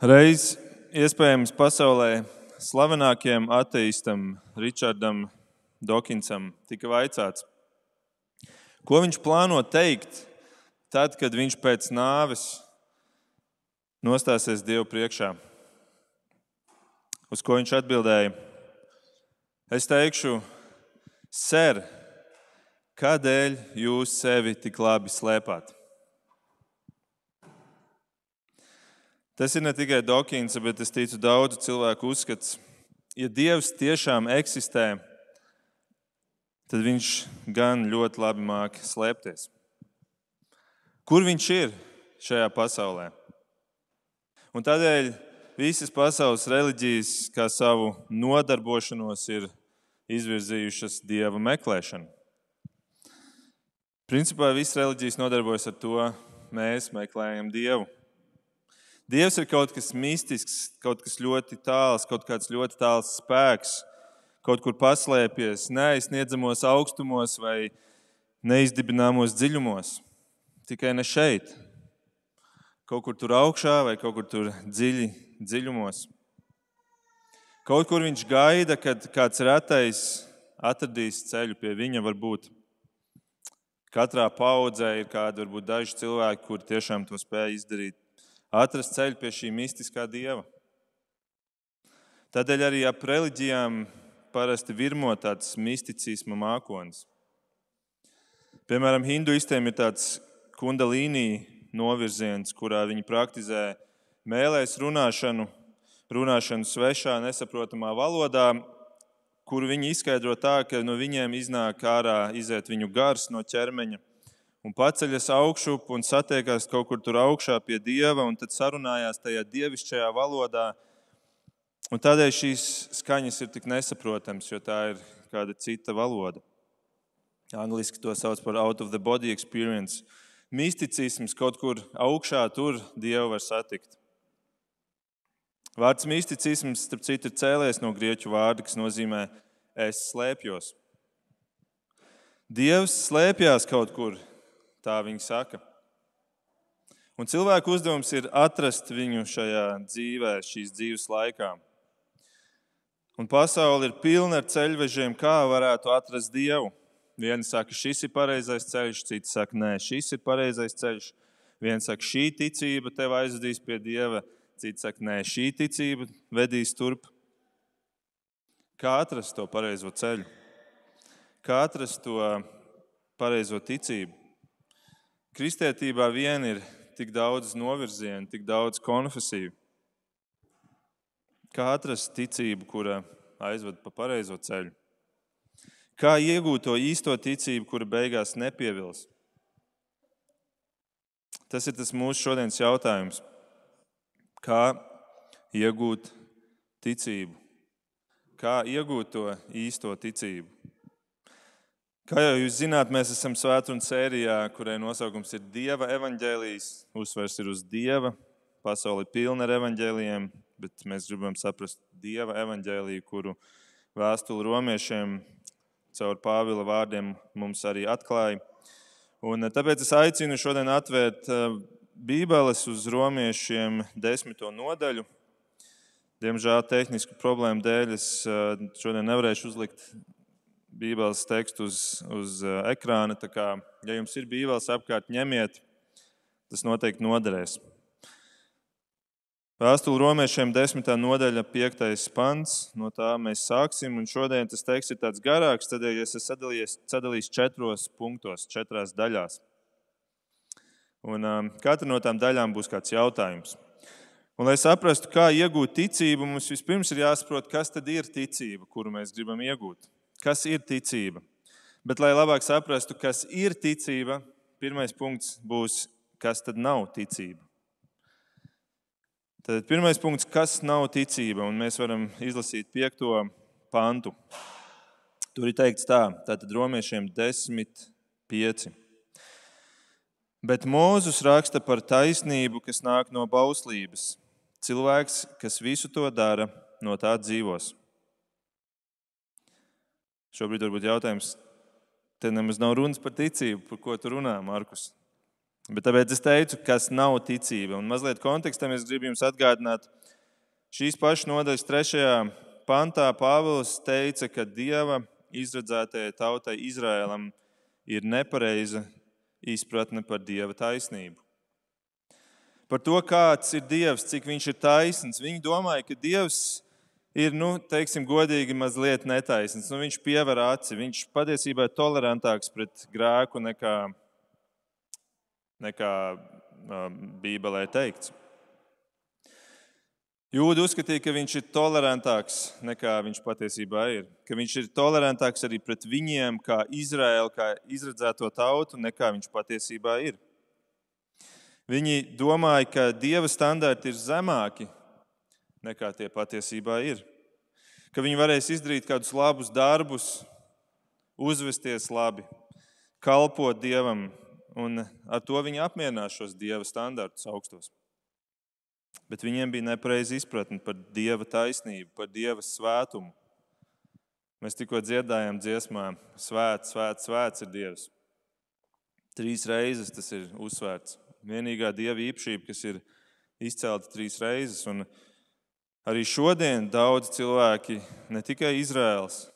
Reiz iespējams pasaulē slavenākajam ateistam Richardam Dokinsam tika vaicāts, ko viņš plāno teikt tad, kad viņš pēc nāves nostāsies Dievu priekšā. Uz ko viņš atbildēja? Es teikšu, Ser, kādēļ jūs sevi tik labi slēpāt? Tas ir ne tikai Dokins, bet es ticu daudzu cilvēku uzskats. Ja Dievs tiešām eksistē, tad viņš gan ļoti labi māki slēpties. Kur viņš ir šajā pasaulē? Un tādēļ visas pasaules reliģijas, kā savu nodarbošanos, ir izvirzījušas dieva meklēšanu. Principā visas reliģijas nodarbojas ar to, mēs meklējam dievu. Dievs ir kaut kas mistisks, kaut kas ļoti tāls, kaut kāds ļoti tāls spēks, kaut kur paslēpjies neaizsniedzamos augstumos vai neizdibināmos dziļumos. Tikai ne šeit, kaut kur tur augšā vai kaut kur tur dziļi, dziļumos. Kaut kur viņš gaida, kad kāds retais atradīs ceļu pie viņa. Varbūt katrā paudzē ir kādi, varbūt daži cilvēki, kuri tiešām to spēj izdarīt, atrast ceļu pie šī mistiskā dieva. Tādēļ arī ap reliģijām parasti virmo tāds misticisma mākonis. Piemēram, hinduistiem ir tāds kundalīnija novirziens, kurā viņi praktizē mēlēs runāšanu, runāšanu svešā, nesaprotamā valodā, kur viņi izskaidro tā, ka no viņiem iznāk ārā, iziet viņu gars no ķermeņa un paceļas augšup un satiekas kaut kur tur augšā pie dieva un tad sarunājās tajā dievišķajā valodā. Un tādēļ šīs skaņas ir tik nesaprotamas, jo tā ir kāda cita valoda. Angliski to sauc par out of the body experience misticisms kaut kur augšā, tur Dievu var satikt. Vārds misticisms, starp citu, ir cēlies no grieķu vārda, kas nozīmē es slēpjos. Dievs slēpjas kaut kur, tā viņi saka. Un cilvēku uzdevums ir atrast viņu šajā dzīvē, šīs dzīves laikā. Un pasaule ir pilna ar ceļvežiem, kā varētu atrast Dievu. Vieni saka, šis ir pareizais ceļš, citi saka, nē, šis ir pareizais ceļš. Viens saka, šī ticība tev aizvedīs pie dieva, cits saka, nē, šī ticība vedīs turp. Kā atrast to pareizo ceļu? Kā atrast to pareizo ticību? Kristietībā vien ir tik daudz novirzienu, tik daudz konfesiju. Kā atrast ticību, kura aizved pa pareizo ceļu? Kā iegūt to īsto ticību, kura beigās nepievils? Tas ir tas mūsu šodienas jautājums. Kā iegūt ticību? Kā iegūt to īsto ticību? Kā jau jūs zināt, mēs esam svētdienas sērijā, kurai nosaukums ir Dieva evaņģēlijas. Uzsvers ir uz Dieva. Pasaule ir pilna ar evaņģēlījiem, bet mēs gribam saprast Dieva evaņģēliju, kuru vēstuli romiešiem caur Pāvila vārdiem mums arī atklāja. Un eh, tāpēc es aicinu šodien atvērt eh, Bībeles uz romiešiem desmito nodaļu. Diemžēl tehnisku problēmu dēļ es eh, šodien nevarēšu uzlikt Bībeles tekstu uz, uz ekrāna. Kā, ja jums ir Bībeles apkārt, ņemiet, tas noteikti noderēs. Vēstule romiešiem, 10. nodaļa, 5. pants. No tā mēs sāksim. Un šodien tas teksts ir tāds garāks, tādēļ es esmu sadalījis četros punktos, četrās daļās. Un, um, katra no tām daļām būs kāds jautājums. Un, lai saprastu, kā iegūt ticību, mums vispirms ir jāsaprot, kas tad ir ticība, kuru mēs gribam iegūt. Kas ir ticība? Bet, lai labāk saprastu, kas ir ticība, pirmais punkts būs, kas tad nav ticība. Tad pirmais punkts, kas nav ticība, un mēs varam izlasīt piekto pantu. Tur ir teikts tā, tātad romiešiem 10, 5. Bet Mūzus raksta par taisnību, kas nāk no bauslības. Cilvēks, kas visu to dara, no tā dzīvos. Šobrīd varbūt jautājums, te nemaz nav runas par ticību, par ko tu runā, Markus. Bet tāpēc es teicu, kas nav ticība. Un mazliet kontekstam es gribu jums atgādināt, šīs pašas nodaļas trešajā pantā Pāvils teica, ka Dieva izredzētajai tautai Izrēlam ir nepareiza izpratne par Dieva taisnību. Par to, kāds ir Dievs, cik viņš ir taisns. Viņi domāja, ka Dievs ir, nu, teiksim, godīgi mazliet netaisns. Nu, viņš piever aci, viņš patiesībā ir tolerantāks pret grēku nekā nekā Bībelē teikts. Jūda uzskatīja, ka viņš ir tolerantāks nekā viņš patiesībā ir. Ka viņš ir tolerantāks arī pret viņiem, kā Izraēlu, kā izredzēto tautu, nekā viņš patiesībā ir. Viņi domāja, ka dieva standarti ir zemāki nekā tie patiesībā ir. Ka viņi varēs izdarīt kādus labus darbus, uzvesties labi, kalpot dievam, un ar to viņi apmierinās šos dieva standartus augstos. Bet viņiem bija nepareiza izpratne par dieva taisnību, par dieva svētumu. Mēs tikko dziedājām dziesmā, svēts, svēts, svēts ir Dievs. Trīs reizes tas ir uzsvērts. Vienīgā dieva īpašība, kas ir izcelta trīs reizes. Un arī šodien daudz cilvēki, ne tikai Izraels,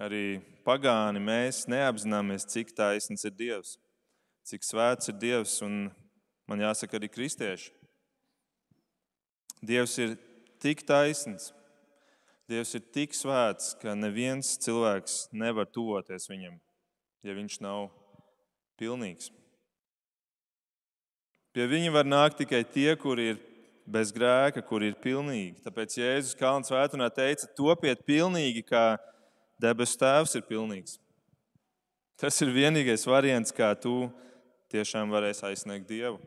arī pagāni, mēs neapzināmies, cik taisns ir Dievs, cik svēts ir Dievs, un man jāsaka arī kristieši. Dievs ir tik taisns, Dievs ir tik svēts, ka neviens cilvēks nevar tuvoties viņam, ja viņš nav pilnīgs. Pie viņa var nākt tikai tie, kuri ir bez grēka, kuri ir pilnīgi. Tāpēc Jēzus Kalns vētunā teica, topiet pilnīgi, kā Debesu Tēvs ir pilnīgs. Tas ir vienīgais variants, kā tu tiešām varēsi aizsniegt Dievu.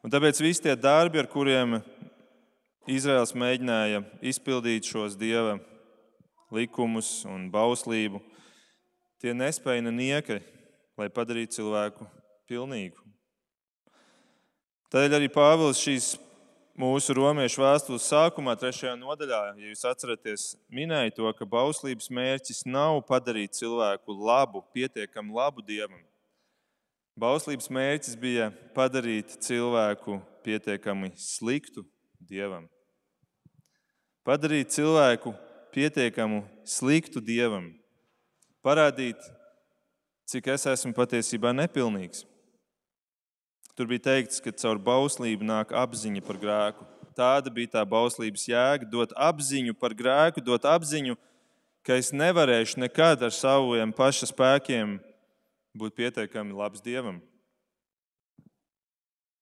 Un tāpēc visi tie darbi, ar kuriem Izraels mēģināja izpildīt šos Dieva likumus un bauslību, tie nespēja nieka, lai padarītu cilvēku pilnīgu. Tādēļ arī Pāvils šīs mūsu romiešu vēstules sākumā, trešajā nodaļā, ja jūs atceraties, minēja to, ka bauslības mērķis nav padarīt cilvēku labu, pietiekami labu dievam. Bauslības mērķis bija padarīt cilvēku pietiekami sliktu dievam. Padarīt cilvēku pietiekamu sliktu dievam. Parādīt, cik es esmu patiesībā nepilnīgs. Tur bija teikts, ka caur bauslību nāk apziņa par grēku. Tāda bija tā bauslības jēga, dot apziņu par grēku, dot apziņu, ka es nevarēšu nekad ar saviem paša spēkiem būt pietiekami labs dievam.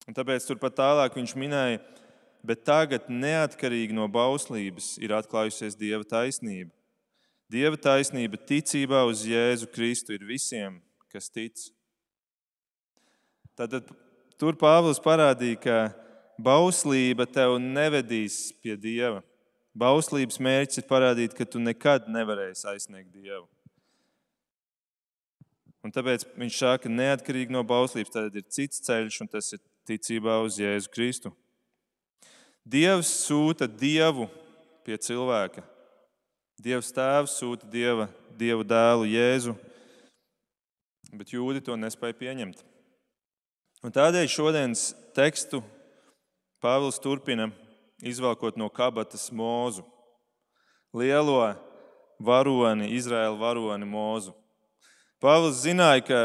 Un tāpēc turpat tālāk viņš minēja, bet tagad neatkarīgi no bauslības ir atklājusies dieva taisnība. Dieva taisnība ticībā uz Jēzu Kristu ir visiem, kas tic. Tātad Tur Pāvils parādīja, ka bauslība tev nevedīs pie Dieva. Bauslības mērķis ir parādīt, ka tu nekad nevarēsi aizsniegt Dievu. Un tāpēc viņš saka, neatkarīgi no bauslības, tad ir cits ceļš, un tas ir ticībā uz Jēzu Kristu. Dievs sūta Dievu pie cilvēka. Dievs Tēvs sūta Dieva, Dievu dēlu Jēzu, bet jūdi to nespēja pieņemt. Un tādēļ šodienas tekstu Pāvils turpina izvelkot no kabatas mūzu, lielo varoni, Izraēla varoni mūzu. Pāvils zināja, ka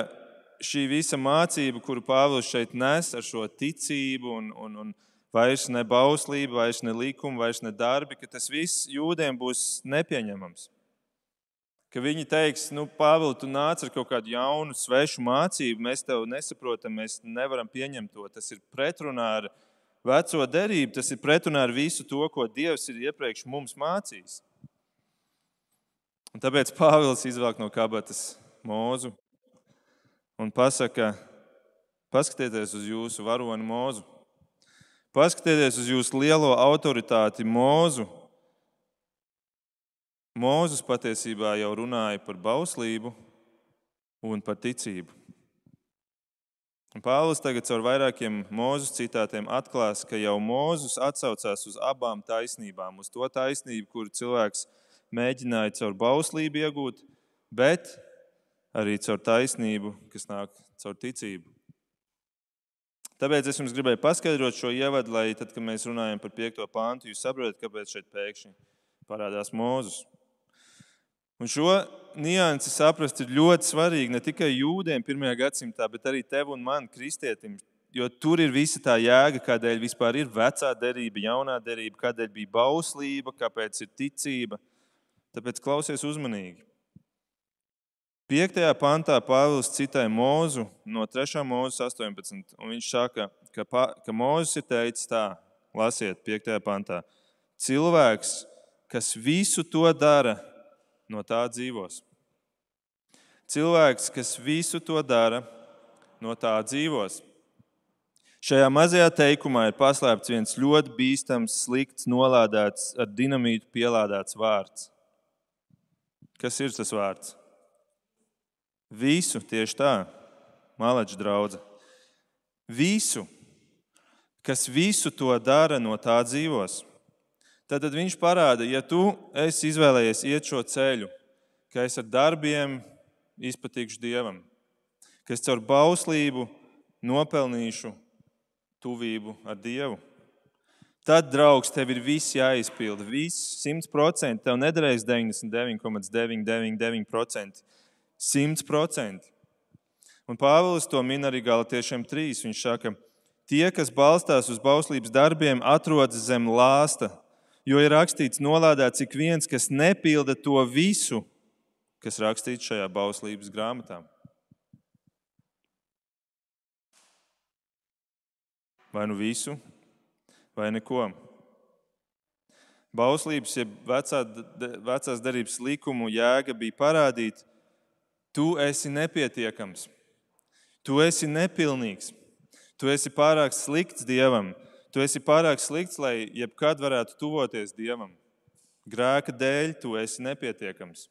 šī visa mācība, kuru Pāvils šeit nes ar šo ticību, un, un, un vairs ne bauslība, vairs ne likuma, vairs ne darbi, ka tas viss jūdiem būs nepieņemams ka viņi teiks, nu, Pāvils, tu nāc ar kaut kādu jaunu, svešu mācību, mēs tev nesaprotam, mēs nevaram pieņemt to. Tas ir pretrunā ar veco derību, tas ir pretrunā ar visu to, ko Dievs ir iepriekš mums mācījis. Un tāpēc Pāvils izvelk no kabatas mūzu un pasaka, paskatieties uz jūsu varoni mūzu. Paskatieties uz jūsu lielo autoritāti mūzu, Mūzes patiesībā jau runāja par bauslību un par ticību. Pāvils tagad caur vairākiem mūzes citātiem atklās, ka jau Mūzes atsaucās uz abām taisnībām, uz to taisnību, kuru cilvēks mēģināja caur bauslību iegūt, bet arī caur taisnību, kas nāk caur ticību. Tāpēc es jums gribēju paskaidrot šo ievadu, lai tad, kad mēs runājam par piekto pāntu, jūs saprotat, kāpēc šeit pēkšņi parādās Mūzus. Un šo niansi saprast ir ļoti svarīgi ne tikai jūdiem pirmajā gadsimtā, bet arī tev un man, kristietim. Jo tur ir visa tā jēga, kādēļ vispār ir vecā derība, jaunā derība, kādēļ bija bauslība, kāpēc ir ticība. Tāpēc klausies uzmanīgi. 5. pantā Pāvils citāja Mūzu no 3. mūzes 18. Viņš saka, ka, ka Mūzes ir teicis tā, lasiet, 5. pantā. Cilvēks, kas visu to dara, no tā dzīvos. Cilvēks, kas visu to dara, no tā dzīvos. Šajā mazajā teikumā ir paslēpts viens ļoti bīstams, slikts, nolādēts, ar dinamītu pielādēts vārds. Kas ir tas vārds? Visu tieši tā, Malača drauga. Visu, kas visu to dara, no tā dzīvos. Tad viņš parāda, ja tu esi izvēlējies iet šo ceļu, ka es ar darbiem izpatikšu Dievam, ka es caur bauslību nopelnīšu tuvību ar Dievu. Tad, draugs, tev ir viss jāizpilda. Viss, 100%. Tev nederēs 99,999%. 100%. Un Pāvils to min arī Galatiešiem 3. Viņš saka, tie, kas balstās uz bauslības darbiem, atrodas zem lāsta, jo ir rakstīts, nolādēts ik viens, kas nepilda to visu, kas rakstīts šajā bauslības grāmatā. Vai nu visu, vai neko. Bauslības, jeb vecā, vecās darbības likumu jēga bija parādīt, tu esi nepietiekams, tu esi nepilnīgs, tu esi pārāk slikts dievam, Tu esi pārāk slikts, lai jebkad varētu tuvoties Dievam. Grēka dēļ tu esi nepietiekams.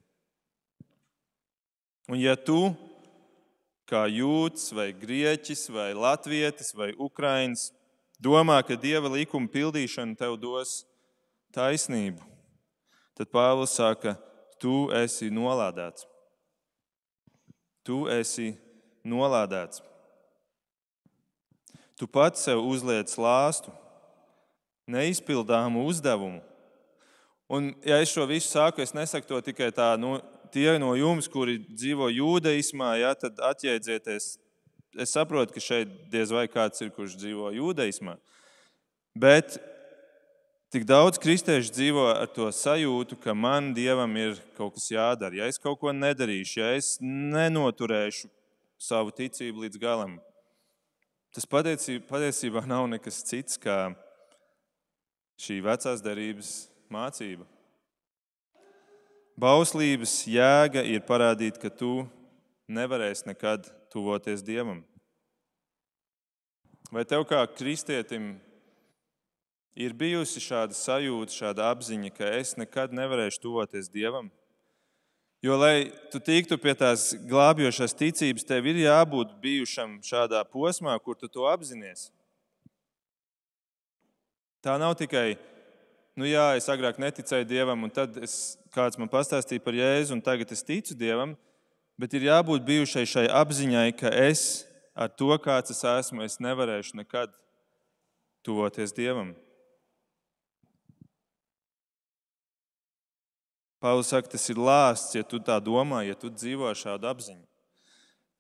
Un ja tu, kā jūds, vai grieķis, vai latvietis, vai ukrainis, domā, ka Dieva likuma pildīšana tev dos taisnību, tad Pāvils saka, tu esi nolādēts. Tu esi nolādēts. Tu pats sev uzliec lāstu, neizpildāmu uzdevumu. Un, ja es šo visu saku, es nesaku to tikai tā, nu, tie no jums, kuri dzīvo jūdaismā, ja, tad atjēdzieties. Es saprotu, ka šeit diez vai kāds ir, kurš dzīvo jūdaismā. Bet tik daudz kristiešu dzīvo ar to sajūtu, ka man dievam ir kaut kas jādara. Ja es kaut ko nedarīšu, ja es nenoturēšu savu ticību līdz galam, Tas patiesībā nav nekas cits kā šī vecās derības mācība. Bauslības jēga ir parādīt, ka tu nevarēsi nekad tuvoties Dievam. Vai tev kā kristietim ir bijusi šāda sajūta, šāda apziņa, ka es nekad nevarēšu tuvoties Dievam? Jo, lai tu tiktu pie tās glābjošās ticības, tev ir jābūt bijušam šādā posmā, kur tu to apzinājies. Tā nav tikai, nu jā, es agrāk neticēju Dievam, un tad es, kāds man pastāstīja par Jēzu, un tagad es ticu Dievam, bet ir jābūt bijušai šai apziņai, ka es ar to, kāds es esmu, es nevarēšu nekad tuvoties Dievam. Pāvils saka, tas ir lāsts, ja tu tā domā, ja tu dzīvo ar šādu apziņu.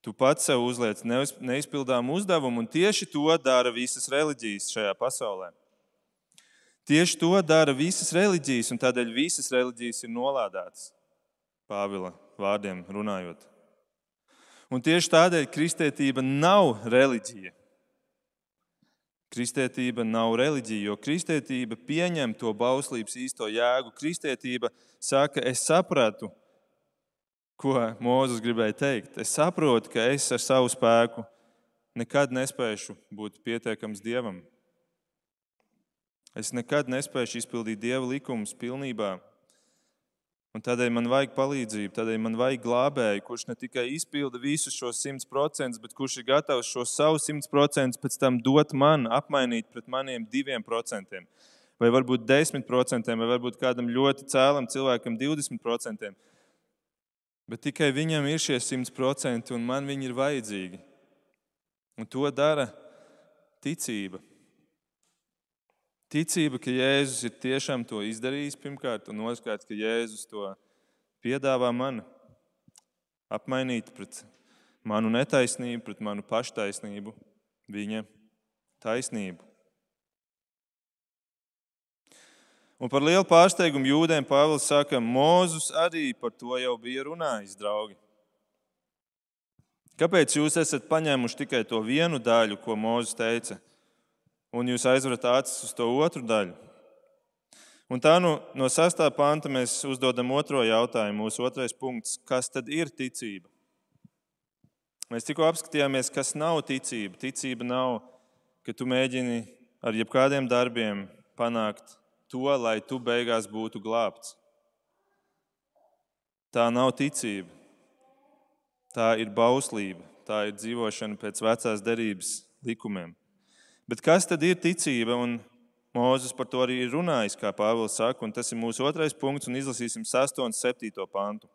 Tu pats sev uzliec neizpildāmu uzdevumu, un tieši to dara visas reliģijas šajā pasaulē. Tieši to dara visas reliģijas, un tādēļ visas reliģijas ir nolādētas. Pāvila vārdiem runājot. Un tieši tādēļ kristietība nav reliģija. Kristietība nav reliģija, jo kristietība pieņem to bauslības īsto jēgu. Kristietība saka, es sapratu, ko Mozus gribēja teikt. Es saprotu, ka es ar savu spēku nekad nespēšu būt pietiekams Dievam. Es nekad nespēšu izpildīt Dieva likumus pilnībā. Un tādēļ man vajag palīdzību, tādēļ man vajag glābēju, kurš ne tikai izpilda visus šos 100%, bet kurš ir gatavs šo savu 100% pēc tam dot man, apmainīt pret maniem 2%. Vai varbūt 10%, vai varbūt kādam ļoti cēlam cilvēkam 20%. Bet tikai viņam ir šie simt procenti, un man viņi ir vajadzīgi. Un to dara ticība. Ticība, ka Jēzus ir tiešām to izdarījis pirmkārt, un otrkārt, ka Jēzus to piedāvā man apmainīt pret manu netaisnību, pret manu paštaisnību, viņa taisnību. Un par lielu pārsteigumu jūdiem Pāvils saka, Mozus arī par to jau bija runājis, draugi. Kāpēc jūs esat paņēmuši tikai to vienu daļu, ko Mozus teica, un jūs aizverat acis uz to otru daļu? Un tā nu, no sastā panta mēs uzdodam otro jautājumu. Mūsu otrais punkts - kas tad ir ticība? Mēs tikko apskatījāmies, kas nav ticība. Ticība nav, ka tu mēģini ar jebkādiem darbiem panākt to, lai tu beigās būtu glābts. Tā nav ticība. Tā ir bauslība, tā ir dzīvošana pēc vecās derības likumiem. Bet kas tad ir ticība? Un Mūzes par to arī ir runājis, kā Pāvils saka, un tas ir mūsu otrais punkts, un izlasīsim 6 un 7 pantu.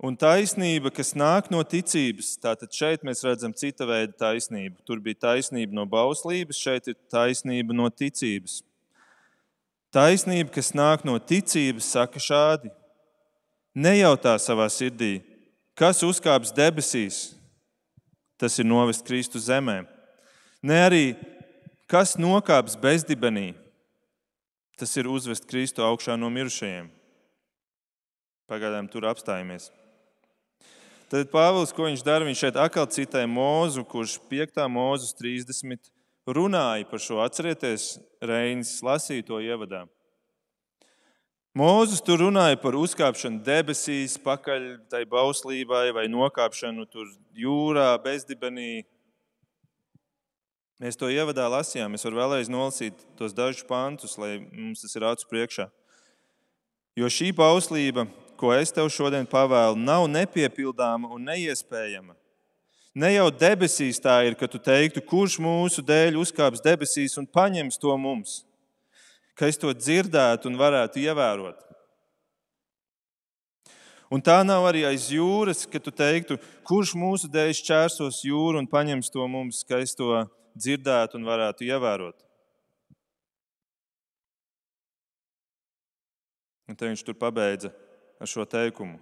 Un taisnība, kas nāk no ticības, tātad šeit mēs redzam cita veida taisnību. Tur bija taisnība no bauslības, šeit ir taisnība no ticības. Taisnība, kas nāk no ticības, saka šādi: Nejautā savā sirdī, kas uzkāps debesīs, tas ir novest Kristu zemē. Ne arī kas nokāps bezdibenī, tas ir uzvest Kristu augšā no mirušajiem. Pagaidām tur apstājamies. Tad Pāvils, ko viņš dara, viņš šeit atkal citē mūzu, kurš 5. mūzes 30 runāja par šo. Atcerieties, Reinis lasīja to ievadā. Mūzes tur runāja par uzkāpšanu debesīs, pakaļ tai bauslībai vai nokāpšanu tur jūrā, bezdibenī. Mēs to ievadā lasījām. Es varu vēlreiz nolasīt tos dažus pantus, lai mums tas ir acu priekšā. Jo šī bauslība, ko es tev šodien pavēlu, nav nepiepildāma un neiespējama. Ne jau debesīs tā ir, ka tu teiktu, kurš mūsu dēļ uzkāps debesīs un paņems to mums ka es to dzirdētu un varētu ievērot. Un tā nav arī aiz jūras, ka tu teiktu, kurš mūsu dēļ šķērsos jūru un paņems to mums, ka es to dzirdētu un varētu ievērot. Un te viņš tur pabeidza ar šo teikumu.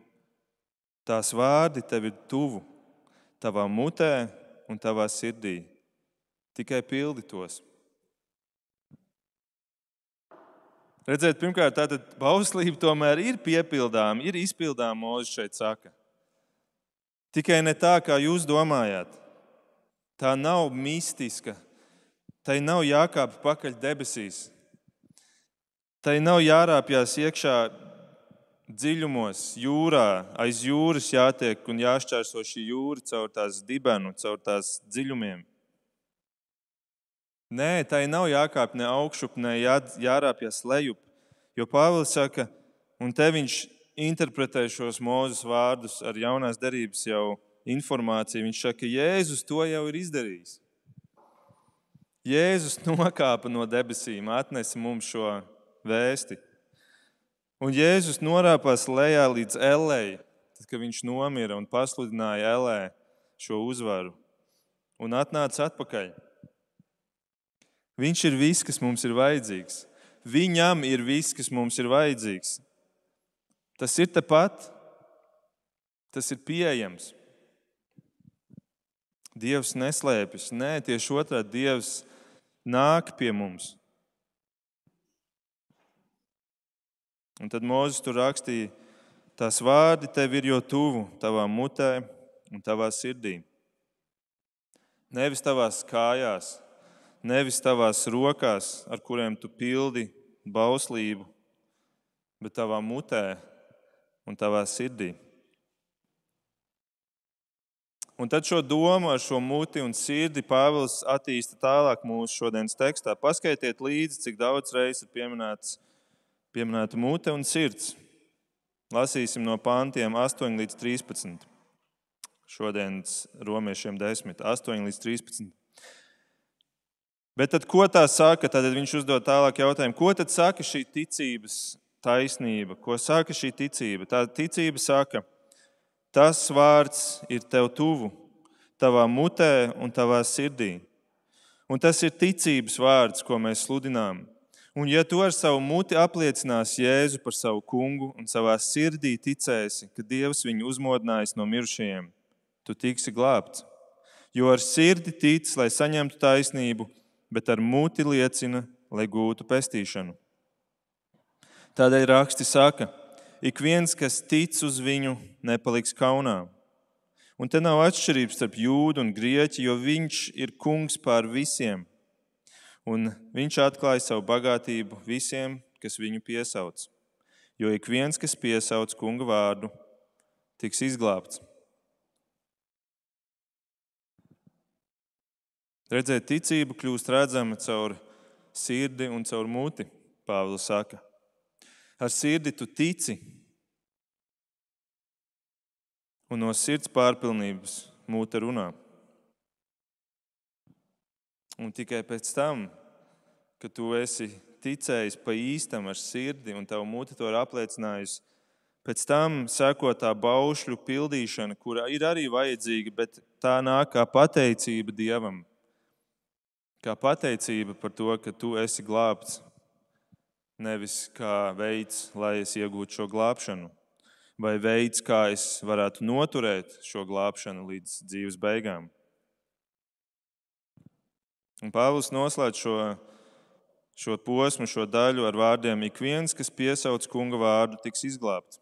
Tās vārdi tev ir tuvu, tavā mutē un tavā sirdī. Tikai pildi tos. Redziet, pirmkārt, tāda bauslība tomēr ir piepildāma, ir izpildāma, Mozus šeit saka. Tikai ne tā, kā jūs domājat. Tā nav mistiska. Tai nav jākāp pakaļ debesīs. Tai nav jārāpjas iekšā dziļumos, jūrā, aiz jūras jātiek un jāšķērso šī jūra caur tās dibenu, caur tās dziļumiem. Nē, tai nav jākāp ne augšup, ne jā, jārāpjas lejup. Jo Pāvils saka, un te viņš interpretē šos mūzus vārdus ar jaunās derības jau informāciju. Viņš saka, ka Jēzus to jau ir izdarījis. Jēzus nokāpa no debesīm, atnesa mums šo vēsti. Un Jēzus norāpās lejā līdz Elēji, tad, kad viņš nomira un pasludināja Elē šo uzvaru un atnāca atpakaļ. Viņš ir viss, kas mums ir vajadzīgs. Viņam ir viss, kas mums ir vajadzīgs. Tas ir tepat, tas ir pieejams. Dievs neslēpjas. Nē, tieši otrādi Dievs nāk pie mums. Un tad Mozus tur rakstīja, tās vārdi tev ir jau tuvu tavā mutē un tavā sirdī. Nevis tavās kājās, nevis tavās rokās, ar kuriem tu pildi bauslību, bet tavā mutē un tavā sirdī. Un tad šo domu ar šo muti un sirdi Pāvils attīsta tālāk mūsu šodienas tekstā. Paskaitiet līdzi, cik daudz reizes ir pieminēts, pieminēta mute un sirds. Lasīsim no pantiem 8 līdz 13. Šodienas romiešiem 10, 8 līdz 13. Bet tad, ko tā saka? Tad viņš uzdod tālāk jautājumu, ko tad saka šī ticības taisnība. Ko saka šī ticība? Tā ticība saka, tas vārds ir tev tuvu, tavā mutē un tavā sirdī. Un tas ir ticības vārds, ko mēs sludinām. Un, ja tu ar savu muti apliecināsi Jēzu par savu kungu un savā sirdī ticēsi, ka Dievs viņu uzmodinājis no mirušajiem, tu tiksi glābts. Jo ar sirdi tic, lai saņemtu taisnību, bet ar muti liecina, lai gūtu pestīšanu. Tādēļ raksti saka, ik viens, kas tic uz viņu, nepaliks kaunā. Un te nav atšķirības starp jūdu un grieķi, jo viņš ir kungs pār visiem. Un viņš atklāja savu bagātību visiem, kas viņu piesauc. Jo ik viens, kas piesauc kunga vārdu, tiks izglābts. Redzēt, ticība kļūst redzama caur sirdi un caur muti, Pāvils saka. Ar sirdi tu tici, un no sirds pārpilnības mūte runā. Un tikai pēc tam, kad tu esi ticējis pa īstam ar sirdi un tavu muti to ir apliecinājusi, pēc tam seko tā baušļu pildīšana, kura ir arī vajadzīga, bet tā nāk kā pateicība Dievam. Kā pateicība par to, ka tu esi glābts, nevis kā veids, lai es iegūtu šo glābšanu vai veids, kā es varētu noturēt šo glābšanu līdz dzīves beigām. Un Pāvils noslēdz šo, šo posmu, šo daļu ar vārdiem: Ik viens, kas piesauc kunga vārdu, tiks izglābts.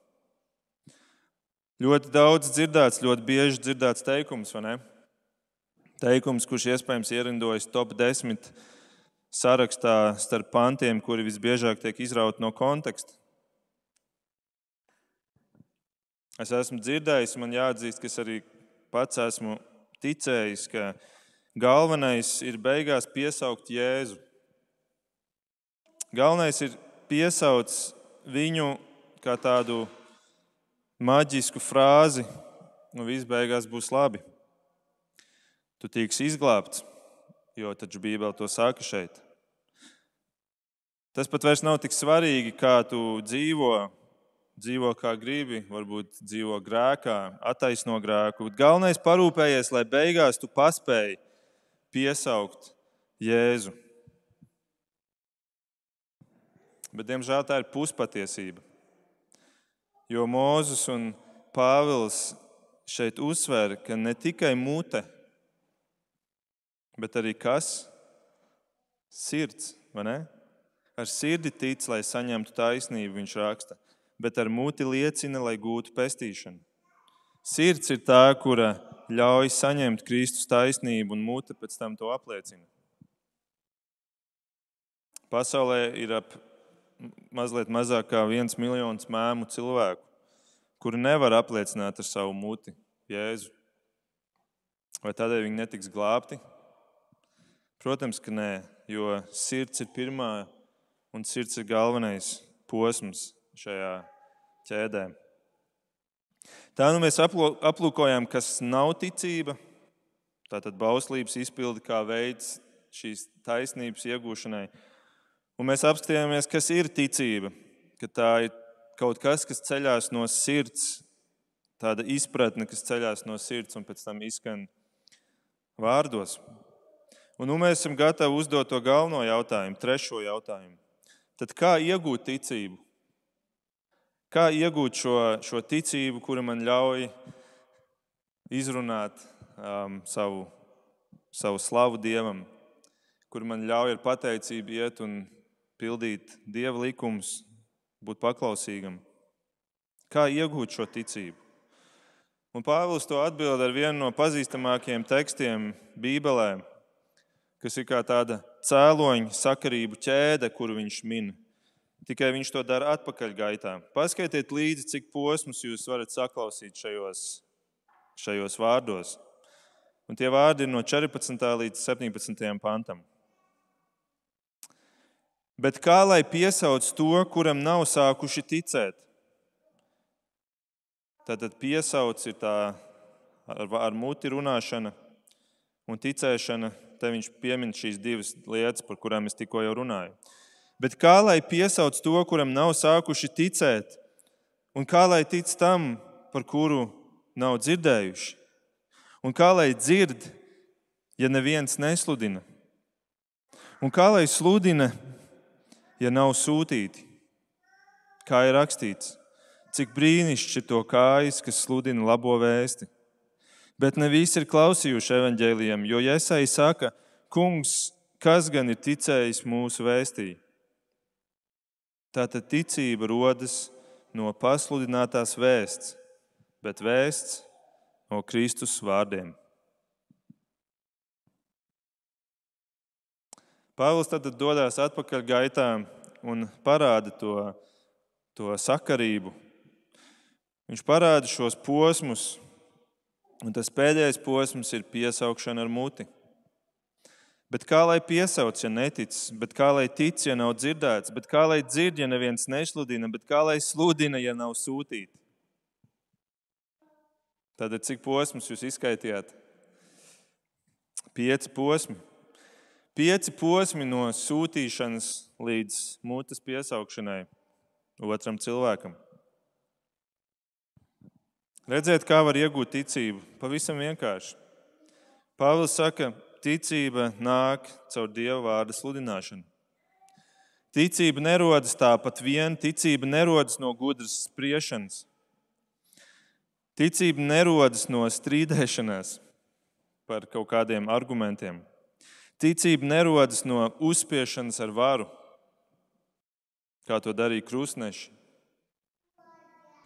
Ļoti daudz dzirdēts, ļoti bieži dzirdēts teikums, vai ne? Teikums, kurš iespējams ierindojas top 10 sarakstā starp pantiem, kuri visbiežāk tiek izrauti no konteksta. Es esmu dzirdējis, man jāatzīst, ka es arī pats esmu ticējis, ka galvenais ir beigās piesaukt Jēzu. Galvenais ir piesaukt viņu kā tādu maģisku frāzi, un viss beigās būs labi. Tu tiksi izglābts, jo taču Bībele to saka šeit. Tas pat vairs nav tik svarīgi, kā tu dzīvo, dzīvo kā gribi, varbūt dzīvo grēkā, attaisno grēku. Galvenais parūpējies, lai beigās tu paspēji piesaukt Jēzu. Bet, diemžēl, tā ir puspatiesība. Jo Mozus un Pāvils šeit uzsver, ka ne tikai mute, bet arī kas? Sirds, vai ne? Ar sirdi tic, lai saņemtu taisnību, viņš raksta bet ar muti liecina, lai gūtu pestīšanu. Sirds ir tā, kura ļauj saņemt Kristus taisnību, un mute pēc tam to apliecina. Pasaulē ir ap mazliet mazāk kā viens miljons mēmu cilvēku, kuri nevar apliecināt ar savu muti Jēzu. Vai tādēļ viņi netiks glābti? Protams, ka nē, jo sirds ir pirmā un sirds ir galvenais posms šajā ķēdē. Tā nu mēs aplūkojam, kas nav ticība. Tātad bauslības izpildi kā veids šīs taisnības iegūšanai. Un mēs apskatījāmies, kas ir ticība. Ka tā ir kaut kas, kas ceļās no sirds, tāda izpratne, kas ceļās no sirds un pēc tam izskan vārdos. Un nu mēs esam gatavi uzdot to galveno jautājumu, trešo jautājumu. Tad kā iegūt ticību? Kā iegūt šo, šo ticību, kura man ļauj izrunāt um, savu, savu slavu Dievam, kur man ļauj ar pateicību iet un pildīt Dieva likumus, būt paklausīgam? Kā iegūt šo ticību? Un Pāvils to atbild ar vienu no pazīstamākajiem tekstiem Bībelē, kas ir kā tāda cēloņa sakarību ķēde, kuru viņš min. Tikai viņš to dara atpakaļgaitā. Paskaitiet līdzi, cik posmus jūs varat saklausīt šajos, šajos vārdos. Un tie vārdi ir no 14. līdz 17. pantam. Bet kā lai piesauc to, kuram nav sākuši ticēt? Tātad piesauc ir tā ar, ar muti runāšana un ticēšana. Te viņš piemin šīs divas lietas, par kurām es tikko jau runāju. Bet kā lai piesauc to, kuram nav sākuši ticēt, un kā lai tic tam, par kuru nav dzirdējuši? Un kā lai dzird, ja neviens nesludina? Un kā lai sludina, ja nav sūtīti? Kā ir rakstīts, cik brīnišķīgi ir to kājas, kas sludina labo vēsti. Bet ne visi ir klausījuši evaņģēliem, jo Iesai saka, Kungs, kas gan ir ticējis mūsu vēstī? Tātad ticība rodas no pasludinātās vēsts, bet vēsts no Kristus vārdiem. Pāvils tad dodas atpakaļ gaitā un parāda to, to sakarību. Viņš parāda šos posmus, un tas pēdējais posms ir piesaukšana ar muti. Bet kā lai piesauc, ja netic, bet kā lai tic, ja nav dzirdēts, bet kā lai dzird, ja neviens nesludina, bet kā lai sludina, ja nav sūtīti? Tātad cik posmus jūs izskaitījāt? Pieci posmi. Pieci posmi no sūtīšanas līdz mutes piesaukšanai otram cilvēkam. Redziet, kā var iegūt ticību? Pavisam vienkārši. Pāvils saka, ticība nāk caur Dieva vārda sludināšanu. Ticība nerodas tāpat vien, ticība nerodas no gudras spriešanas. Ticība nerodas no strīdēšanās par kaut kādiem argumentiem. Ticība nerodas no uzspiešanas ar varu, kā to darīja krustneši.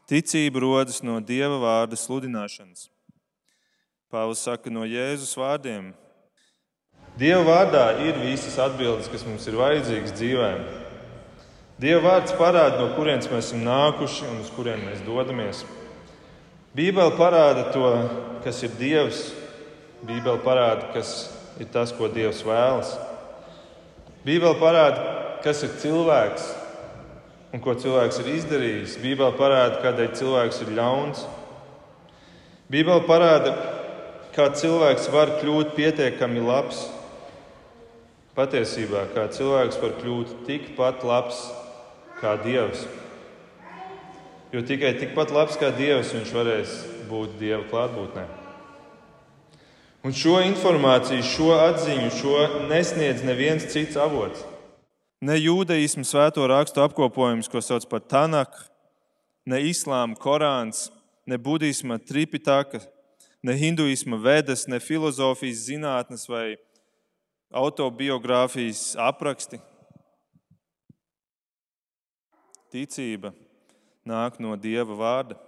Ticība rodas no Dieva vārda sludināšanas. Pāvils saka, no Jēzus vārdiem. Dieva vārdā ir visas atbildes, kas mums ir vajadzīgas dzīvēm. Dieva vārds parāda, no kurienes mēs esam nākuši un uz kurien mēs dodamies. Bībele parāda to, kas ir Dievs. Bībele parāda, kas ir tas, ko Dievs vēlas. Bībele parāda, kas ir cilvēks un ko cilvēks ir izdarījis. Bībele parāda, kādēļ cilvēks ir ļauns. Bībele parāda, kā cilvēks var kļūt pietiekami labs. Patiesībā, kā cilvēks var kļūt tikpat labs kā Dievs. Jo tikai tikpat labs kā Dievs viņš varēs būt Dieva klātbūtnē. Un šo informāciju, šo atziņu, šo nesniedz neviens cits avots. Ne jūdaismu svēto rakstu apkopojums, ko sauc par Tanaku, ne islāma Korāns, ne budisma Tripitaka, ne hinduisma vedas, ne filozofijas zinātnes vai autobiogrāfijas apraksti. Ticība nāk no Dieva vārda.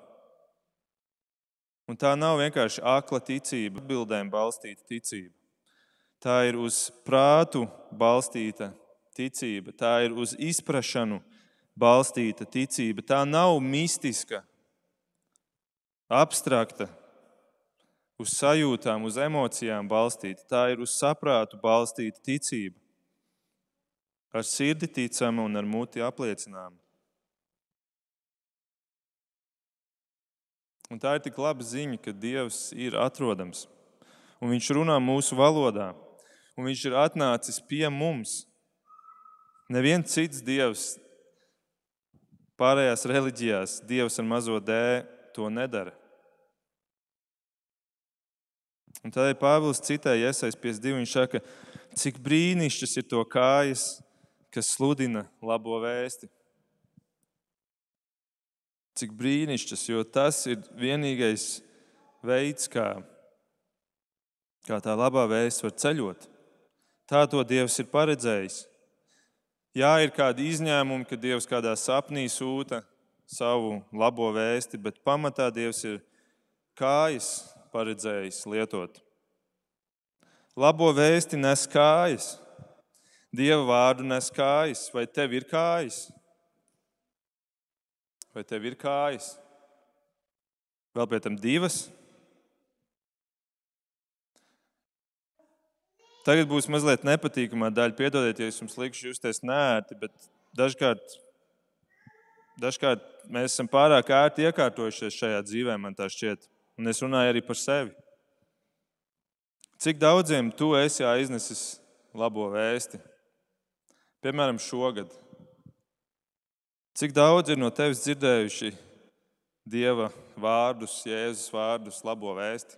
Un tā nav vienkārši akla ticība, atbildēm balstīta ticība. Tā ir uz prātu balstīta ticība, tā ir uz izpratšanu balstīta ticība. Tā nav mistiska, abstrakta, uz sajūtām, uz emocijām balstīta. Tā ir uz saprātu balstīta ticība. Ar sirdi ticama un ar muti apliecinām. Un tā ir tik laba ziņa, ka Dievs ir atrodams. Un Viņš runā mūsu valodā. Un Viņš ir atnācis pie mums. Neviens cits Dievs pārējās reliģijās, Dievs ar mazo D, to nedara. Un tādēļ Pāvils citēja Iesais 52. Viņš saka, cik brīnišķis ir to kājas, kas sludina labo vēsti cik brīnišķis, jo tas ir vienīgais veids, kā, kā tā labā vēsts var ceļot. Tā to Dievs ir paredzējis. Jā, ir kādi izņēmumi, kad Dievs kādā sapnī sūta savu labo vēsti, bet pamatā Dievs ir kājas paredzējis lietot. Labo vēsti nes kājas, Dieva vārdu nes kājas, vai tev ir kājas? Vai tev ir kājas? Vēl pie tam divas. Tagad būs mazliet nepatīkamā daļa. Piedodiet, ja jums likšu justies nērti, bet dažkārt, dažkārt mēs esam pārāk ērti iekārtojušies šajā dzīvē, man tā šķiet. Un es runāju arī par sevi. Cik daudziem tu esi aiznesis labo vēsti? Piemēram, šogad Cik daudz ir no tevis dzirdējuši Dieva vārdus, Jēzus vārdus, labo vēsti?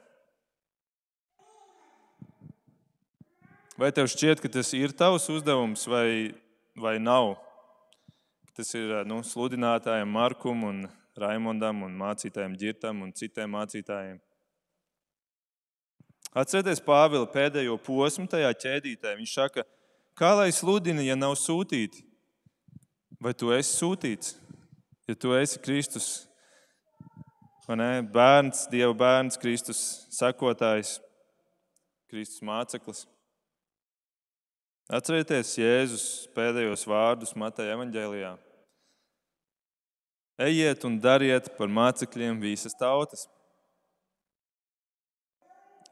Vai tev šķiet, ka tas ir tavs uzdevums vai, vai nav? Tas ir nu, sludinātājiem Markum un Raimondam un mācītājiem Girtam un citiem mācītājiem. Atcerieties Pāvila pēdējo posmu tajā ķēdītē. Viņš saka, kā lai sludina, ja nav sūtīti? Vai tu esi sūtīts? Ja tu esi Kristus, bērns, Dieva bērns, Kristus sekotājs, Kristus māceklis. Atcerieties Jēzus pēdējos vārdus Mateja evaņģēlijā. Ejiet un dariet par mācekļiem visas tautas.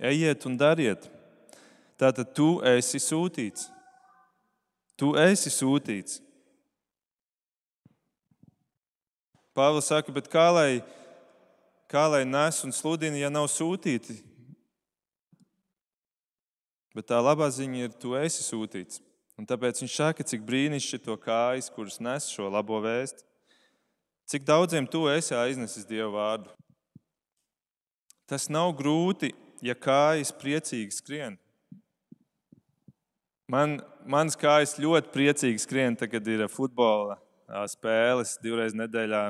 Ejiet un dariet. Tātad tu esi sūtīts. Tu esi sūtīts. Pāvils saka, bet kā lai, kā lai nes un sludina, ja nav sūtīti? Bet tā labā ziņa ir, tu esi sūtīts. Un tāpēc viņš saka, cik brīnišķīgi to kājas, kuras nes šo labo vēstu. Cik daudziem tu esi aiznesis Dievu vārdu? Tas nav grūti, ja kājas priecīgi skrien. Man, manas kājas ļoti priecīgi skrien, tad, kad ir futbola spēles divreiz nedēļā,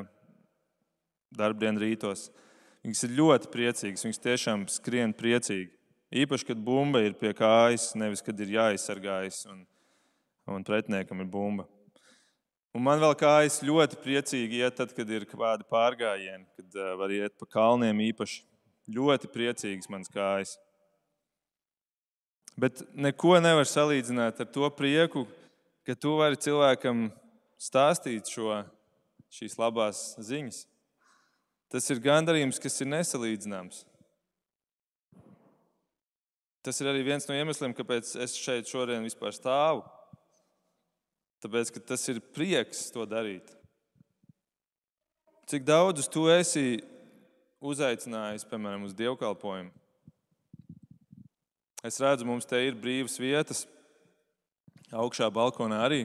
darbdienu rītos. Viņas ir ļoti priecīgas, viņas tiešām skrien priecīgi. Īpaši, kad bumba ir pie kājas, nevis kad ir jāizsargājas un, un pretiniekam ir bumba. Un man vēl kājas ļoti priecīgi iet, tad, kad ir kādi pārgājieni, kad uh, var iet pa kalniem īpaši. Ļoti priecīgas manas kājas. Bet neko nevar salīdzināt ar to prieku, ka tu vari cilvēkam stāstīt šo, šīs labās ziņas. Tas ir gandarījums, kas ir nesalīdzināms. Tas ir arī viens no iemesliem, kāpēc es šeit šodien vispār stāvu. Tāpēc, ka tas ir prieks to darīt. Cik daudzus tu esi uzaicinājis, piemēram, uz dievkalpojumu? Es redzu, mums te ir brīvas vietas, augšā balkonā arī.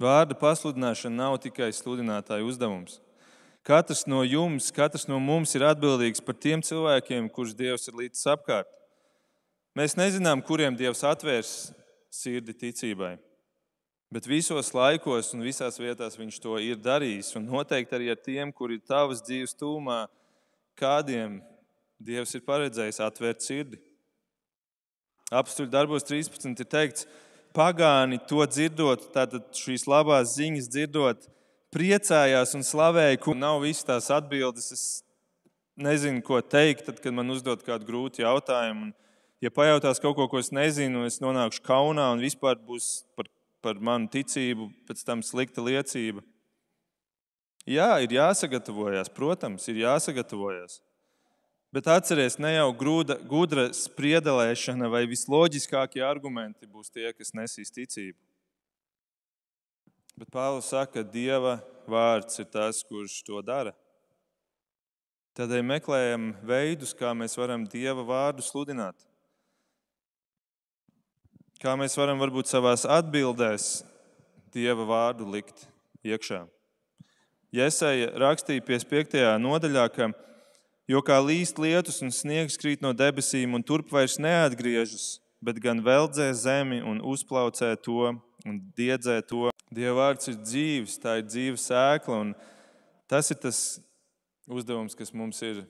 Vārda pasludināšana nav tikai sludinātāja uzdevums. Katrs no jums, katrs no mums ir atbildīgs par tiem cilvēkiem, kurus Dievs ir līdz apkārt. Mēs nezinām, kuriem Dievs atvērs sirdi ticībai, bet visos laikos un visās vietās Viņš to ir darījis. Un noteikti arī ar tiem, kuri ir tavas dzīves tūmā, kādiem Dievs ir paredzējis atvērt sirdi. Apstuļu darbos 13 ir teikts, pagāni to dzirdot, tātad šīs labās ziņas dzirdot, priecājās un slavēja, kur nav visas tās atbildes. Es nezinu, ko teikt, tad, kad man uzdod kādu grūtu jautājumu. Un, ja pajautās kaut ko, ko es nezinu, es nonākšu kaunā un vispār būs par, par manu ticību pēc tam slikta liecība. Jā, ir jāsagatavojas, protams, ir jāsagatavojas. Bet atcerieties, ne jau grūda, gudra spriedelēšana vai visloģiskākie argumenti būs tie, kas nesīs ticību. Bet Pāvils saka, ka Dieva vārds ir tas, kurš to dara. Tādēļ meklējam veidus, kā mēs varam Dieva vārdu sludināt. Kā mēs varam varbūt savās atbildēs Dieva vārdu likt iekšā. Jēzus rakstīja 55. nodaļā, ka Jo kā līst lietus un sniegs krīt no debesīm un turp vairs neatgriežas, bet gan veldzē zemi un uzplaucē to un diedzē to. Dieva vārds ir dzīves, tā ir dzīves sēkla, un tas ir tas uzdevums, kas mums ir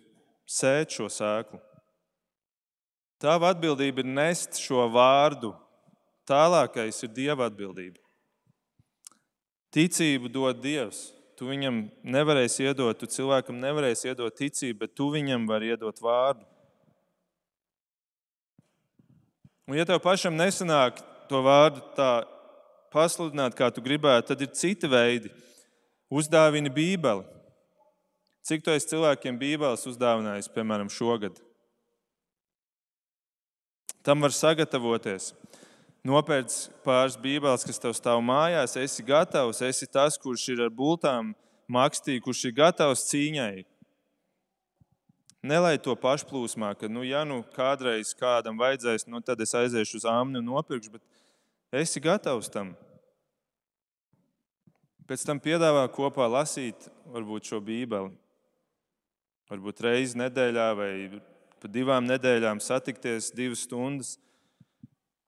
sēt šo sēklu. Tava atbildība ir nest šo vārdu. Tālākais ir Dieva atbildība. Ticību dod Dievs. Tu viņam nevarēsi iedot, tu cilvēkam nevarēsi iedot ticību, bet tu viņam vari iedot vārdu. Un, ja tev pašam nesanāk to vārdu tā pasludināt, kā tu gribētu, tad ir citi veidi. Uzdāvini Bībeli. Cik tu esi cilvēkiem Bībeles uzdāvinājis, piemēram, šogad? Tam var sagatavoties nopērts pāris bībeles, kas tev stāv mājās, esi gatavs, esi tas, kurš ir ar bultām makstī, kurš ir gatavs cīņai. Nelai to pašplūsmā, ka, nu, ja nu kādreiz kādam vajadzēs, nu, tad es aiziešu uz āmni un nopirkšu, bet esi gatavs tam. Pēc tam piedāvā kopā lasīt varbūt šo bībeli. Varbūt reizi nedēļā vai pa divām nedēļām satikties divas stundas,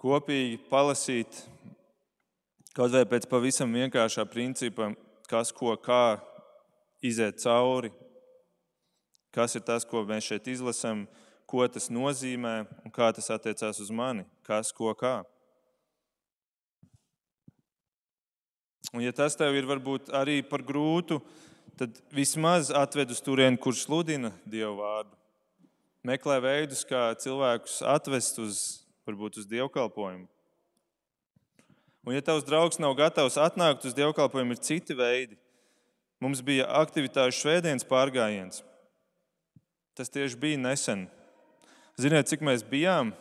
kopīgi palasīt, kaut vai pēc pavisam vienkāršā principa, kas ko kā iziet cauri, kas ir tas, ko mēs šeit izlasām, ko tas nozīmē un kā tas attiecās uz mani, kas ko kā. Un, ja tas tev ir varbūt arī par grūtu, tad vismaz atved uz turieni, kur sludina Dievu vārdu. Meklē veidus, kā cilvēkus atvest uz, varbūt uz dievkalpojumu. Un, ja tavs draugs nav gatavs atnākt uz dievkalpojumu, ir citi veidi. Mums bija aktivitāšu svētdienas pārgājiens. Tas tieši bija nesen. Ziniet, cik mēs bijām?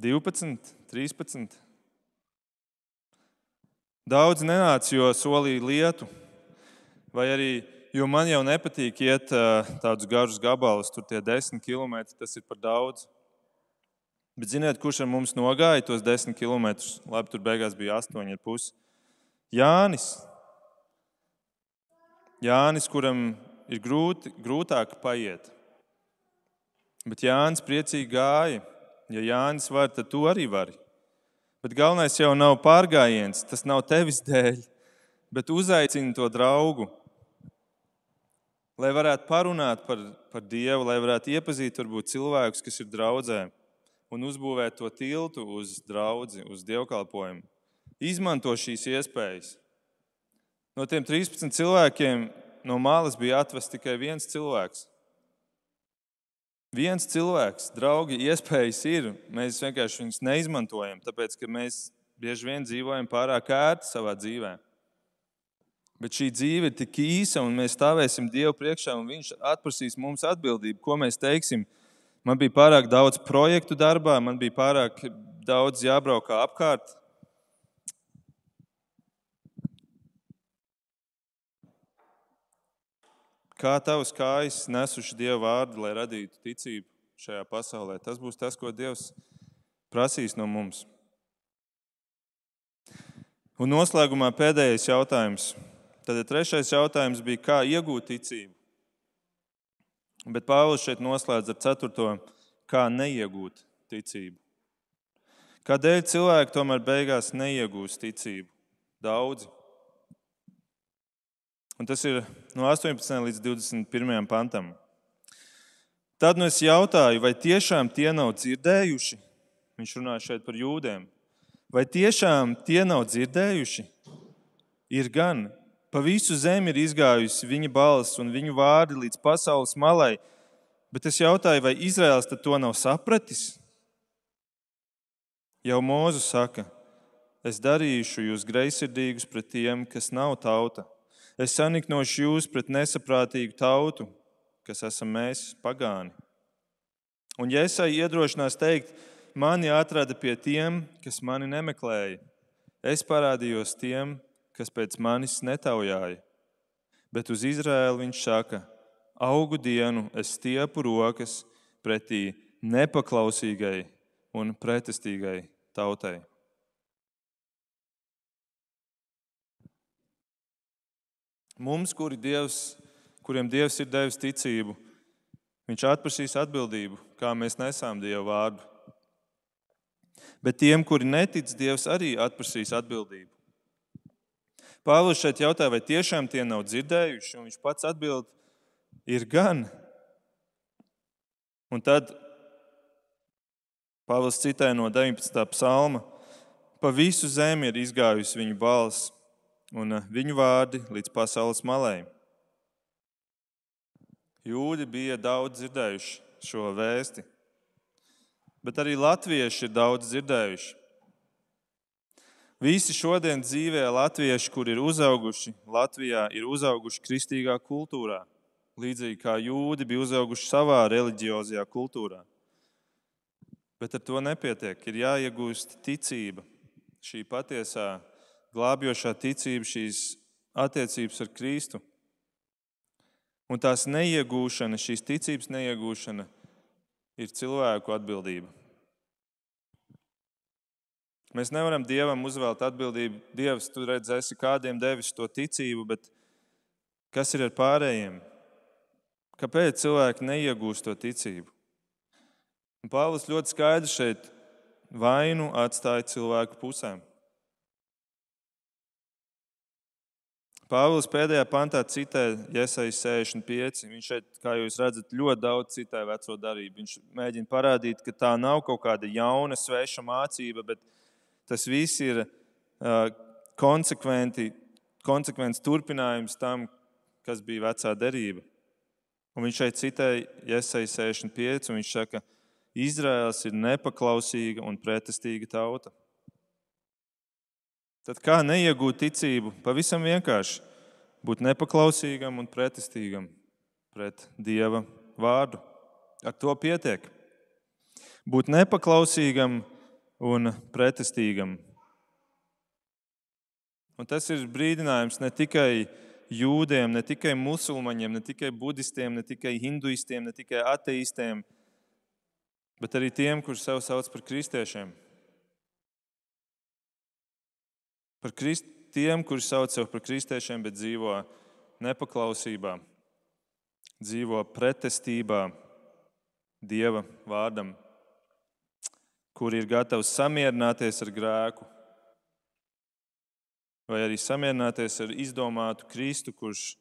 12, 13. Daudz nenāca, jo solīja lietu, vai arī jo man jau nepatīk iet tādus garus gabalus, tur tie desmit kilometri, tas ir par daudz. Bet ziniet, kurš ar mums nogāja tos desmit kilometrus? Labi, tur beigās bija astoņi ar pusi. Jānis. Jānis, kuram ir grūti, grūtāk paiet. Bet Jānis priecīgi gāja. Ja Jānis var, tad tu arī vari. Bet galvenais jau nav pārgājiens, tas nav tevis dēļ, bet uzaicini to draugu. Lai varētu parunāt par, par Dievu, lai varētu iepazīt varbūt, cilvēkus, kas ir draudzē, un uzbūvēt to tiltu uz draugu, uz dievkalpojumu. Izmanto šīs iespējas. No tiem 13 cilvēkiem no malas bija atvests tikai viens cilvēks. Viens cilvēks, draugi, iespējas ir. Mēs vienkārši viņus neizmantojam, tāpēc ka mēs bieži vien dzīvojam pārāk ērti savā dzīvē. Bet šī dzīve ir tik īsa, un mēs stāvēsim Dievu priekšā, un Viņš atprasīs mums atbildību, ko mēs teiksim. Man bija pārāk daudz projektu darbā, man bija pārāk daudz jābraukā apkārt. Kā tavs kājas nesuši Dieva vārdu, lai radītu ticību šajā pasaulē? Tas būs tas, ko Dievs prasīs no mums. Un noslēgumā pēdējais jautājums. Tad trešais jautājums bija, kā iegūt ticību. Bet Pāvils šeit noslēdz ar ceturto, kā neiegūt ticību. Kādēļ cilvēki tomēr beigās neiegūst ticību? Daudzi. Un tas ir no 18 līdz 21 pantam. Tad nu es jautāju, vai tiešām tie nav dzirdējuši? Viņš runā šeit par jūdiem. Vai tiešām tie nav dzirdējuši? Ir gan. Pa visu zemi ir izgājusi viņa balss un viņu vārdi līdz pasaules malai. Bet es jautāju, vai Izraels to nav sapratis? Jau Mūzu saka, es darīšu jūs greizsirdīgus pret tiem, kas nav tauta Es saniknošu jūs pret nesaprātīgu tautu, kas esam mēs, pagāni. Un Jēzai iedrošinās teikt, mani atrada pie tiem, kas mani nemeklēja. Es parādījos tiem, kas pēc manis netaujāja. Bet uz Izraēlu viņš saka, augu dienu es stiepu rokas pretī nepaklausīgai un pretestīgai tautai. Mums, kuri Dievs, kuriem Dievs ir devis ticību, Viņš atprasīs atbildību, kā mēs nesām Dieva vārdu. Bet tiem, kuri netic, Dievs arī atprasīs atbildību. Pāvils šeit jautā, vai tiešām tie nav dzirdējuši, un viņš pats atbild, ir gan. Un tad Pāvils citē no 19. psalma: Pa visu zemi ir izgājusi viņa balss un eh, viņu vārdi līdz pasaules malai. Jūdi bija daudz dzirdējuši šo vēsti, bet arī latvieši ir daudz dzirdējuši. Visi šodien dzīvē latvieši, kur ir uzauguši Latvijā, ir uzauguši kristīgā kultūrā, līdzīgi kā jūdi bija uzauguši savā reliģiozajā kultūrā. Bet ar to nepietiek. Ir jāiegūst ticība, šī patiesā glābjošā ticība, šīs attiecības ar Kristu. Un tās neiegūšana, šīs ticības neiegūšana, ir cilvēku atbildība. Mēs nevaram Dievam uzvelt atbildību. Dievs, tu redz, esi kādiem devis to ticību, bet kas ir ar pārējiem? Kāpēc cilvēki neiegūst to ticību? Un Pāvils ļoti skaidri šeit vainu atstāja cilvēku pusēm. Pāvils pēdējā pantā citē Iesaijas 65. Viņš šeit, kā jūs redzat, ļoti daudz citē veco darību. Viņš mēģina parādīt, ka tā nav kaut kāda jauna, sveša mācība, bet tas viss ir konsekvents turpinājums tam, kas bija vecā derība. Un viņš šeit citē Iesaijas 65. un viņš saka, ka Izraels ir nepaklausīga un pretestīga tauta. Tad kā neiegūt ticību? Pavisam vienkārši būt nepaklausīgam un pretestīgam pret Dieva vārdu. Ar to pietiek. Būt nepaklausīgam un pretestīgam. Un tas ir brīdinājums ne tikai jūdiem, ne tikai musulmaņiem, ne tikai budistiem, ne tikai hinduistiem, ne tikai ateistiem, bet arī tiem, kurus sev sauc par kristiešiem. Par krist, tiem, kuri sauc sevi par kristiešiem, bet dzīvo nepaklausībā, dzīvo pretestībā Dieva vārdam, kuri ir gatavi samierināties ar grēku, vai arī samierināties ar izdomātu Kristu, kurš,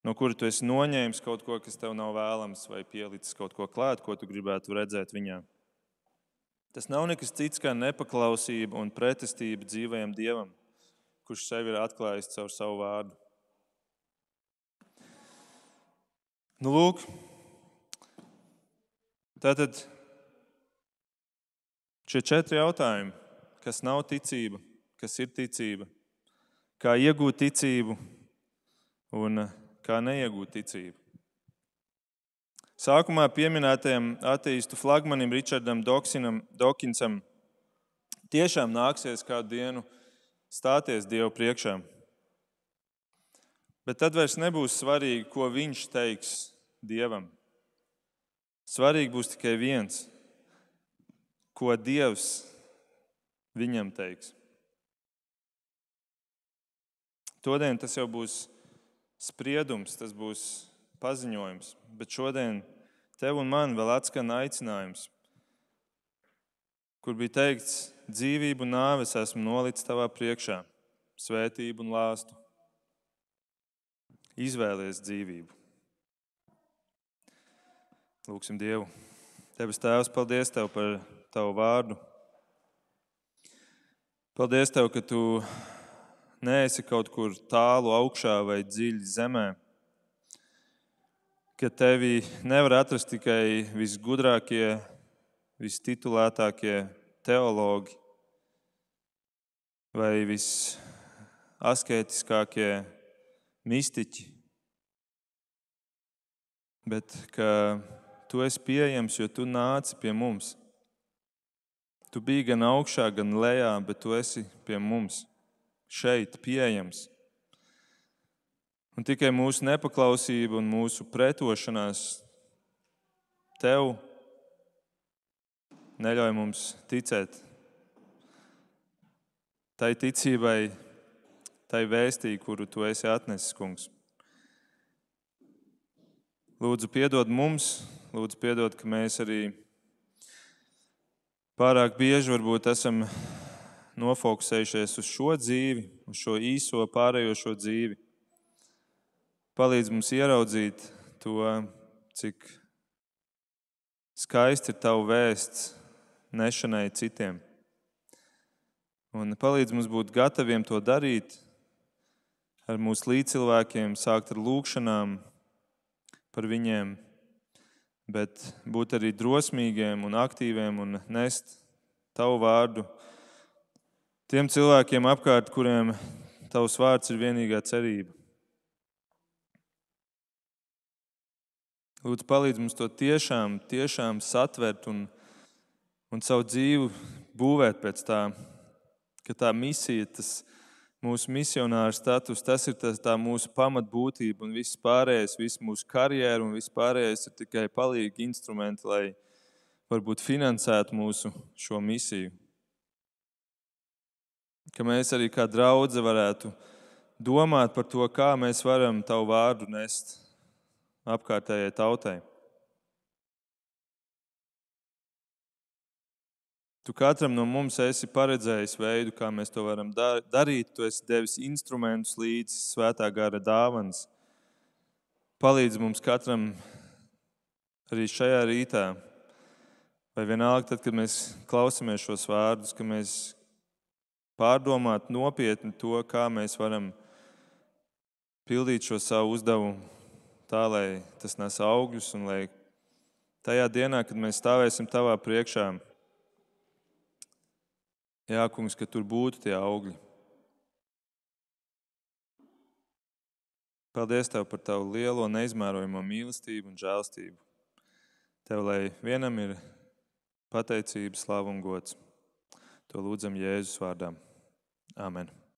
no kura tu esi noņēmis kaut ko, kas tev nav vēlams, vai pielicis kaut ko klāt, ko tu gribētu redzēt viņā. Tas nav nekas cits kā nepaklausība un pretestība dzīvajam dievam, kurš sevi ir atklājis caur savu vārdu. Nu, lūk, tātad šie četri jautājumi, kas nav ticība, kas ir ticība, kā iegūt ticību un kā neiegūt ticību. Sākumā pieminētajam ateistu flagmanim Richardam Doksinam, Dokinsam tiešām nāksies kādu dienu stāties Dievu priekšā. Bet tad vairs nebūs svarīgi, ko viņš teiks Dievam. Svarīgi būs tikai viens, ko Dievs viņam teiks. Todien tas jau būs spriedums, tas būs paziņojums, bet šodien tev un man vēl atskan aicinājums, kur bija teikts, dzīvību un nāves esmu nolicis tavā priekšā, svētību un lāstu. Izvēlies dzīvību. Lūksim Dievu. Tevis Tēvs, paldies Tev par Tavu vārdu. Paldies Tev, ka Tu neesi kaut kur tālu augšā vai dziļi zemē ka tevi nevar atrast tikai visgudrākie, vistitulētākie teologi vai visasketiskākie mistiķi, bet ka tu esi pieejams, jo tu nāci pie mums. Tu biji gan augšā, gan lejā, bet tu esi pie mums šeit, pieejams. Un tikai mūsu nepaklausība un mūsu pretošanās tev neļauj mums ticēt tai ticībai, tai vēstī, kuru tu esi atnesis, kungs. Lūdzu, piedod mums, lūdzu, piedod, ka mēs arī pārāk bieži varbūt esam nofokusējušies uz šo dzīvi, uz šo īso pārējošo dzīvi palīdz mums ieraudzīt to, cik skaisti ir tava vēsts nešanai citiem. Un palīdz mums būt gataviem to darīt ar mūsu līdzcilvēkiem, sākt ar lūgšanām par viņiem, bet būt arī drosmīgiem un aktīviem un nest tavu vārdu tiem cilvēkiem apkārt, kuriem tavs vārds ir vienīgā cerība. Lūdzu, palīdz mums to tiešām, tiešām satvert un, un savu dzīvi būvēt pēc tā, ka tā misija, tas mūsu misionāra status, tas ir tas, tā mūsu pamatbūtība un viss pārējais, viss mūsu karjeras un viss pārējais ir tikai palīgi instrumenti, lai varbūt finansētu mūsu šo misiju. ka mēs arī kā draugi varētu domāt par to, kā mēs varam tavu vārdu nest apkārtējai tautai. Tu katram no mums esi paredzējis veidu, kā mēs to varam darīt. Tu esi devis instrumentus līdzi svētā gara dāvāns. Palīdz mums katram arī šajā rītā, vai vienalga, tad, kad mēs klausāmies šos vārdus, ka mēs pārdomātu nopietni to, kā mēs varam pildīt šo savu uzdevumu tā, lai tas nes augļus un lai tajā dienā, kad mēs stāvēsim tavā priekšā, Jā, kungs, ka tur būtu tie augļi. Paldies Tev par Tavu lielo, neizmērojamo mīlestību un žēlstību. Tev, lai vienam ir pateicība, slāva un gods. To lūdzam Jēzus vārdā. Amen.